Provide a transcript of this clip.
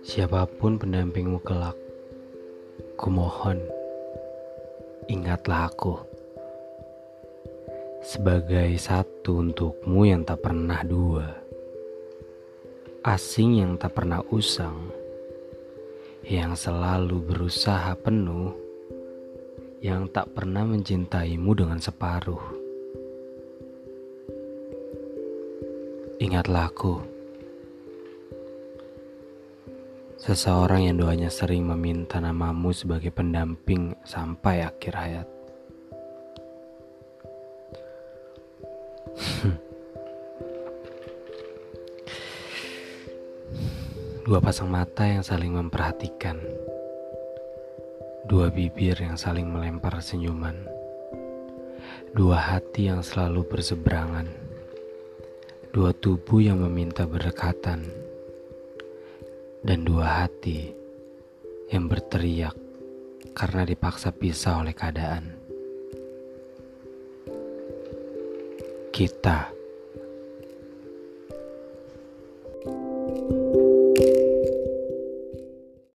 Siapa pun pendampingmu kelak, kumohon, ingatlah aku. Sebagai satu untukmu yang tak pernah dua. Asing yang tak pernah usang. Yang selalu berusaha penuh. Yang tak pernah mencintaimu dengan separuh. Ingatlah aku. Seseorang yang doanya sering meminta namamu sebagai pendamping sampai akhir hayat. Dua pasang mata yang saling memperhatikan. Dua bibir yang saling melempar senyuman. Dua hati yang selalu berseberangan dua tubuh yang meminta berdekatan, dan dua hati yang berteriak karena dipaksa pisah oleh keadaan. Kita. thank you